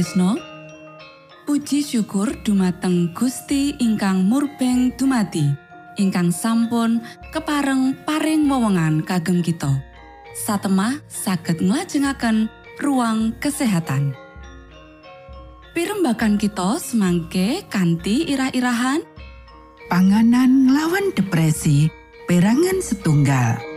Sutrisno Puji syukur dumateng Gusti ingkang murbeng dumati ingkang sampun kepareng paring wewenngan kagem kita. Satemah saged nglajengaken ruang kesehatan. Pirembakan kita semangke kanthi irah-irahan. Panganan nglawan depresi perangan setunggal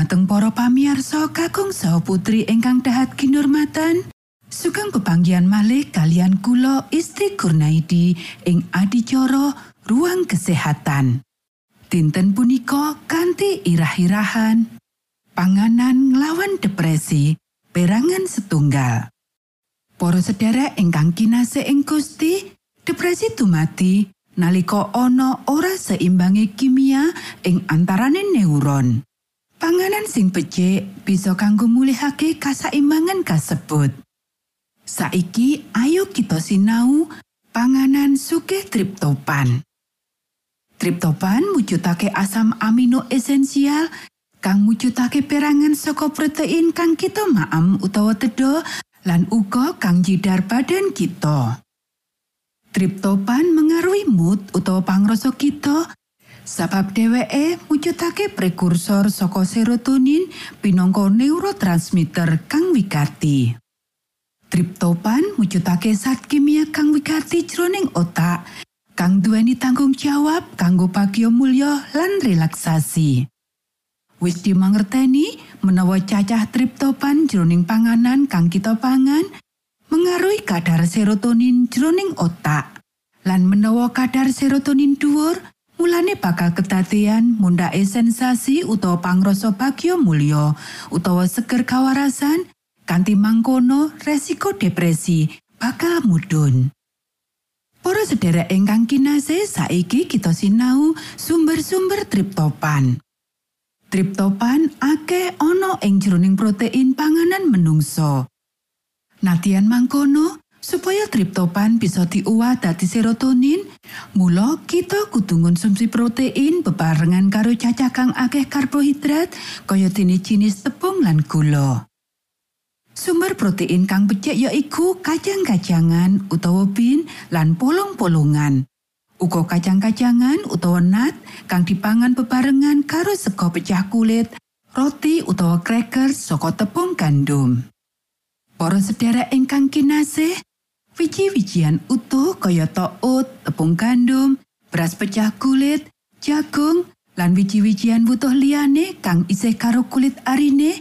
dumateng para pamiarsa kakung saha putri ingkang dahat kinurmatan sugeng pepanggihan malih kalian kula istri Kurnaidi ing adicara ruang kesehatan. Dinten punika kanthi irah-irahan panganan nglawan depresi perangan setunggal. Para sedherek ingkang kinasih ing Gusti depresi dumati nalika ana ora seimbange kimia ing antarane neuron panganan sing becik bisa kanggo mulihake kaseimbangan kasebut saiki ayo kita sinau panganan sugih triptopan Triptopan mujudake asam amino esensial kang mujudake perangan saka protein kang kita maam utawa tedo lan uga kang jidar badan kita. Triptopan mengaruhi mood utawa pangrasa kita sabab dheweke mujudake prekursor saka serotonin pinangka neurotransmitter kang wigati. Triptopan mujudake zat kimia kang wigati jroning otak kang duweni tanggung jawab kanggo bagyo mulya lan relaksasi. Wis dimangerteni menawa cacah triptopan jroning panganan kang kita pangan mengaruhi kadar serotonin jroning otak. Lan menawa kadar serotonin dhuwur, mulane bakal kedadean mundhake sensasi utawa pangrasa bagyo mulya utawa seger kawarasan kanthi mangkono resiko depresi bakal mudhun. Para sedherek ingkang kinasih, saiki kita sinau sumber-sumber triptopan. Triptopan akeh ana ing jroning protein panganan menungso. Natian mangkono, supaya triptopan bisa diuwah dadi serotonin, mula kita kudu ngonsumsi protein bebarengan karo cacah kang akeh karbohidrat kaya dene jinis tepung lan gula. Sumber protein kang becik yaiku kacang-kacangan utawa bin lan polong-polongan. Uga kacang-kacangan utawa nut kang dipangan bebarengan karo sego pecah kulit, roti utawa crackers saka tepung gandum. Para sedherek ingkang kinasih, wiji-wijian utuh kaya oat, tepung gandum, beras pecah kulit, jagung, lan wiji-wijian wutuh liyane kang isih karo kulit arine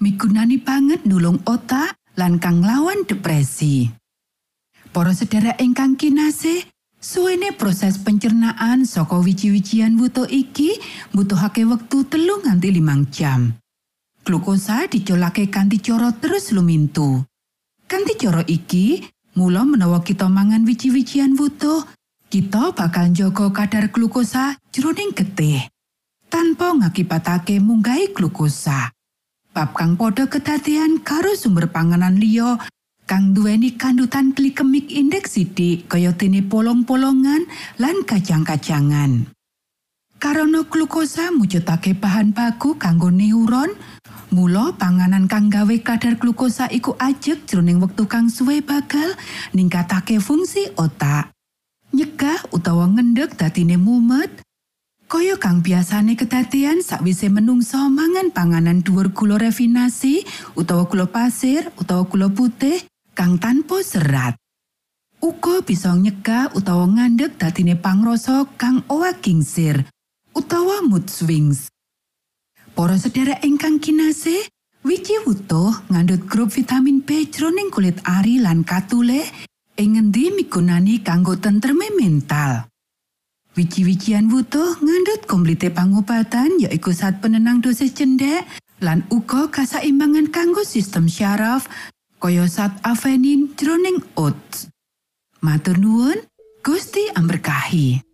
migunani banget nulung otak lan kang lawan depresi. Para sedherek ingkang kinasih, suwene proses pencernaan saka wiji-wijian wuto iki mbutuhake wektu telu nganti limang jam. Glukosa dicolake kanthi cara terus lumintu. Kanthi cara iki, mula menawa kita mangan wiji-wijian wuto, kita bakal njaga kadar glukosa jroning getih tanpa ngakibatake munggahi glukosa. bab kang padha kedadean karo sumber panganan liya kang duweni kandutan glikemik indeks sidik kaya dene polong-polongan lan kacang-kacangan. Karana glukosa mujudake bahan baku kanggo neuron, mula panganan kang gawe kadar glukosa iku ajeg jroning wektu kang suwe bakal ningkatake fungsi otak. Nyegah utawa ngendhek dadine mumet, Kaya kang biasane kedadean sakwise menungso mangan panganan dhuwur gula refinasi utawa gula pasir utawa gula putih kang tanpa serat. Uga bisa nyegah utawa ngandhek dadine pangrasa kang owah gingsir utawa mood swings. Para sedherek ingkang kinasih, wiji wutuh ngandhut grup vitamin B jroning kulit ari lan katule ing ngendi migunani kanggo tentreme mental. Wiji-wijian wutuh ngandhut komplite pangobatan yaiku saat penenang dosis cendek lan uga kasaimbangan kanggo sistem syaraf kaya saat avenin jroning oats. Matur nuwun, Gusti amberkahi.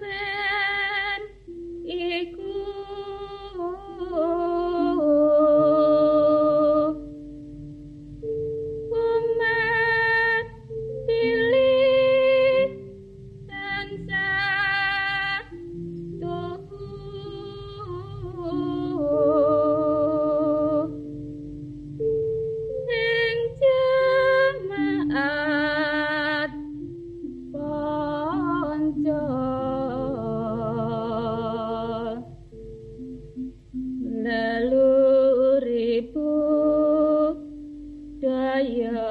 Yeah.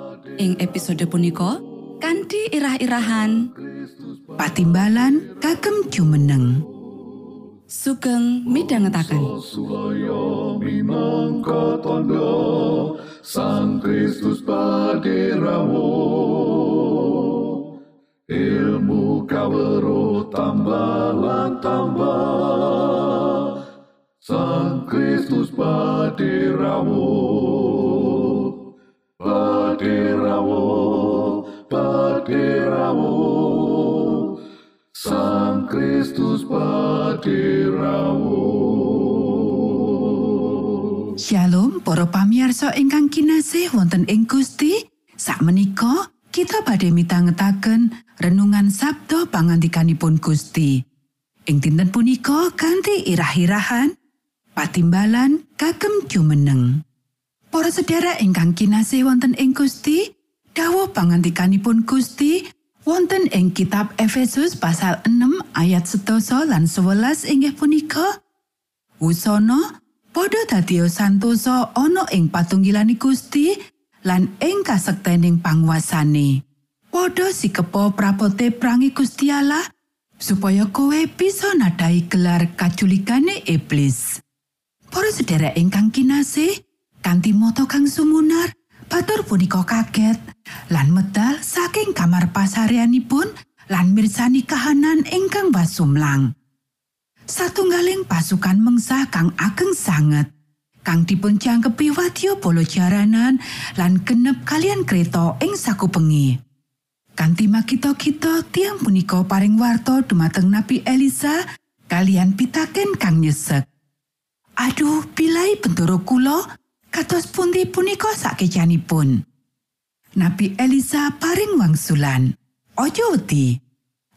Ing episode punika kanthi irah-irahan Patimbalan kagem jumeneng. sugeng midhangetaken. Tondo Sang Kristus paderamu Ilmu kawero tambah tambah Sang Kristus paderamu Paderamu Paderamu Sang Kristus paderamu Shalom para pamirsa ingkang kinasih wonten ing Gusti. Sakmenika kita badhe mitangetaken renungan Sabda pangandikanipun Gusti. Ing dinten punika kanthi irah-irahan patimbalan kagem jumeneng. Para sedherek ingkang kinasih wonten ing Gusti, dawuh pangandikanipun Gusti wonten ing kitab Efesus pasal 6 ayat 11 lan 11 inggih punika Wusana padha dadi santosa ana ing patunggilani Gusti lan ing kasektening panguasane. Padha sikepo prapote prangi Gusti Allah supaya kowe bisa nadai gelar kaculikane iblis. Para sedherek ingkang kinasih, kanthi moto kang sumunar, batur punika kaget. Lan medal saking kamar pasaryanipun lan mirsani kahanan ingkang wasumlang. satunggaling pasukan mengsah kang ageng sanget. Kang dipun jangkepi wadya bala jaranan lan genep kalian kereta ing sakupengi. Kanthi makita kita tiang punika paring warta dumateng Nabi Elisa kalian pitaken kang nyesek. Aduh pilai bendoro kula kados pundi punika sakejanipun Nabi Elisa paring wangsulan ojo wedi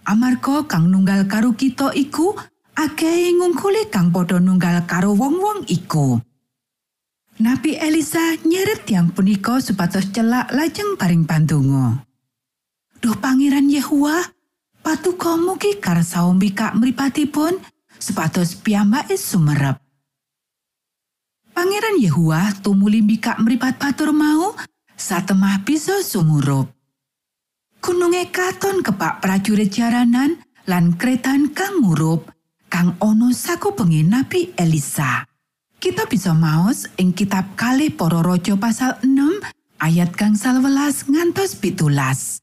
amarga kang nunggal karo kita iku akeh ngungkuli kang padha nunggal karo wong-wong iku. Nabi Elisa nyeret tiang punika supados celak lajeng paring pandonga. Duh Pangeran Yehua, patuko mugi karsa mbikak mripatipun supados piyambake sumerep. Pangeran Yehua tumuli mbikak mripat batur mau satemah bisa sumurup. Gununge katon kepak prajurit jaranan lan kretan kang murup kang ono sakupengi Nabi Elisa. Kita bisa maos ing kitab kalih para raja pasal 6 ayat kang salwelas ngantos pitulas.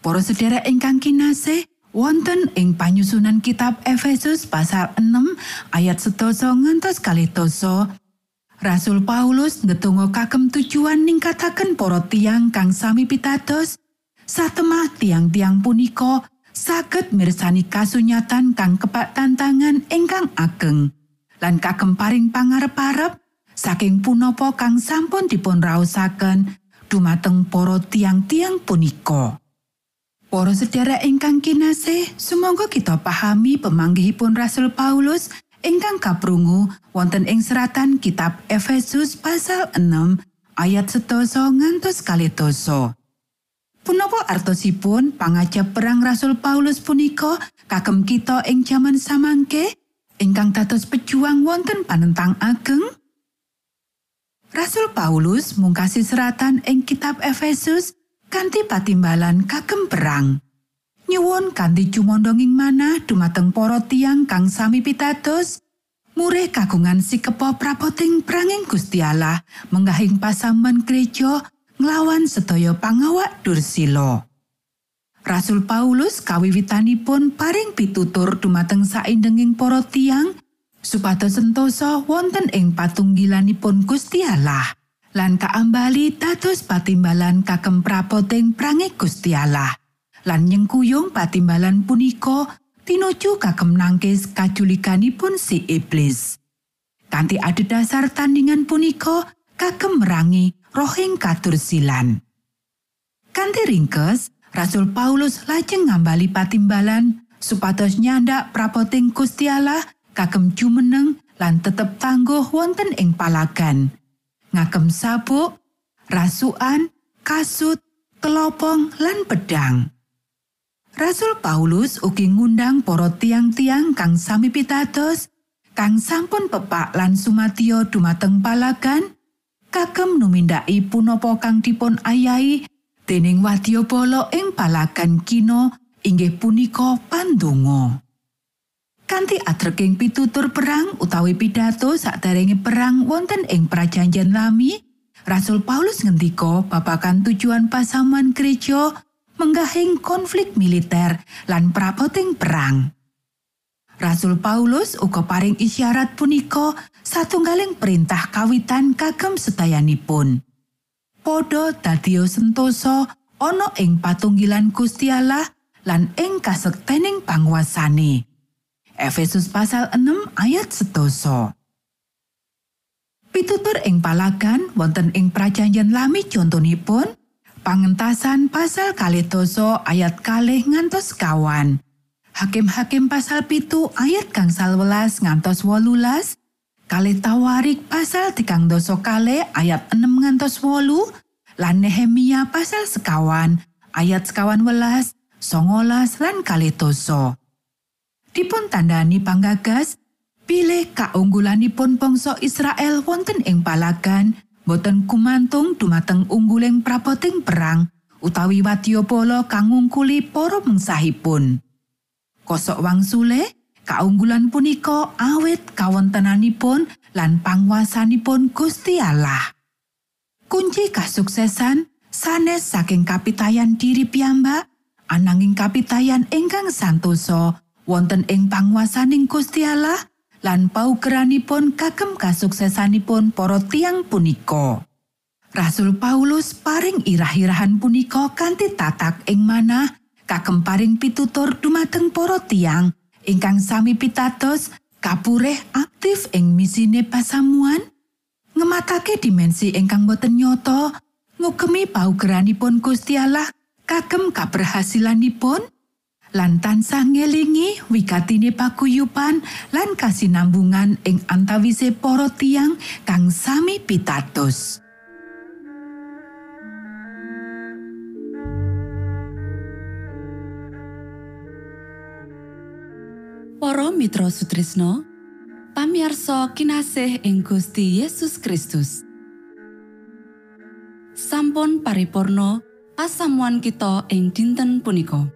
Para sedherek ingkang kinasih, wonten ing panyusunan kitab Efesus pasal 6 ayat setoso ngantos kalih toso, Rasul Paulus ngetunggo kagem tujuan ningkataken para tiang kang sami pitados, satemah tiang-tiang punika saged mirsani kasunyatan kang kepak tantangan ingkang ageng lan kagem paring pangarep-arep saking punapa kang sampun dipun raosaken dumateng para tiang-tiang punika. Para sedherek ingkang kinasih, sumangga kita pahami pemanggihipun Rasul Paulus ingkang kaprungu wonten ing seratan kitab Efesus pasal 6 ayat setoso ngantos kalih doso. Punapa artosipun pangajap perang Rasul Paulus punika kagem kita ing jaman samangke ingkang dados pejuang wonten panentang ageng? Rasul Paulus mungkasi seratan ing kitab Efesus kanthi patimbalan kagem perang. Nyuwun kanthi cumondonging manah dumateng para tiang kang sami pitados, murih kagungan sikepo prapoting pranging Gusti Allah menggahing pasaman gereja nglawan sedaya pangawak Dursila. Rasul Paulus kawiwitanipun paring pitutur dumateng saindenging para tiang supados sentosa wonten ing patunggilanipun Gusti Allah lan kaambali dados patimbalan kagem prapoting prange Gusti lan nyengkuyung patimbalan punika tinuju kagem nangkis kajulikanipun si iblis. Kanthi adhedhasar tandingan punika kagem merangi rohing katursilan. Kanthi ringkes, Rasul Paulus lajeng ngambali patimbalan supados nyandak prapoting Gusti kagem jumeneng lan tetep tangguh wonten ing palagan. Ngagem sabuk, rasukan, kasut, kelopong lan pedang. Rasul Paulus ugi ngundang para tiang-tiang kang sami pitados, kang sampun pepak lan sumadyo dumateng palagan, kagem numindaki punapa kang dipun ayahi dening wadyabala ing palagan kino inggih punika pandonga. Kanthi atreking pitutur perang utawi pidato sakderenge perang wonten ing prajanjian lami, Rasul Paulus ngendika babagan tujuan pasaman gereja menggahing konflik militer lan prapoting perang. Rasul Paulus uga paring isyarat punika satunggaling perintah kawitan kagem sedayanipun. Podo dadio sentosa ana ing patunggilan Gusti Allah lan ing kasektening panguasane. Efesus pasal 6 ayat setoso. Pitutur ing palagan wonten ing prajanjian lami contonipun pangentasan pasal kalih doso ayat kalih ngantos kawan. Hakim-hakim pasal pitu ayat gangsal welas ngantos wolulas, kalih tawarik pasal tikang doso kalih ayat 6 ngantos wolu, lan Nehemia pasal sekawan ayat sekawan welas, songolas lan kalih doso. Dipun tandani panggagas, pilih kaunggulanipun bangsa Israel wonten ing palagan, boten kumantung dumateng ungguling prapoting perang utawi wadyabala kang ngungkuli para mengsahipun. Kosok wangsule, kaunggulan punika awit kawontenanipun lan panguasanipun Gusti Allah. Kunci kasuksesan sanes saking kapitayan diri piyambak, ananging kapitayan ingkang santosa wonten ing panguasaning Gusti Allah lan paugeranipun kagem kasuksesanipun para tiang punika. Rasul Paulus paring irah-irahan punika kanthi tatak ing manah kagem paring pitutur dumateng para tiang ingkang sami pitados kapureh aktif ing misine pasamuan ngematake dimensi ingkang boten nyoto ngugemi paugeranipun Gusti Allah kagem kaberhasilanipun lan tansah ngelingi wigatine paguyupan lan kasinambungan ing antawise para tiang kang sami pitados. Para Mitra Sutrisno, pamiarsa kinasih ing Gusti Yesus Kristus. Sampun paripurno pasamuan kita ing dinten punika.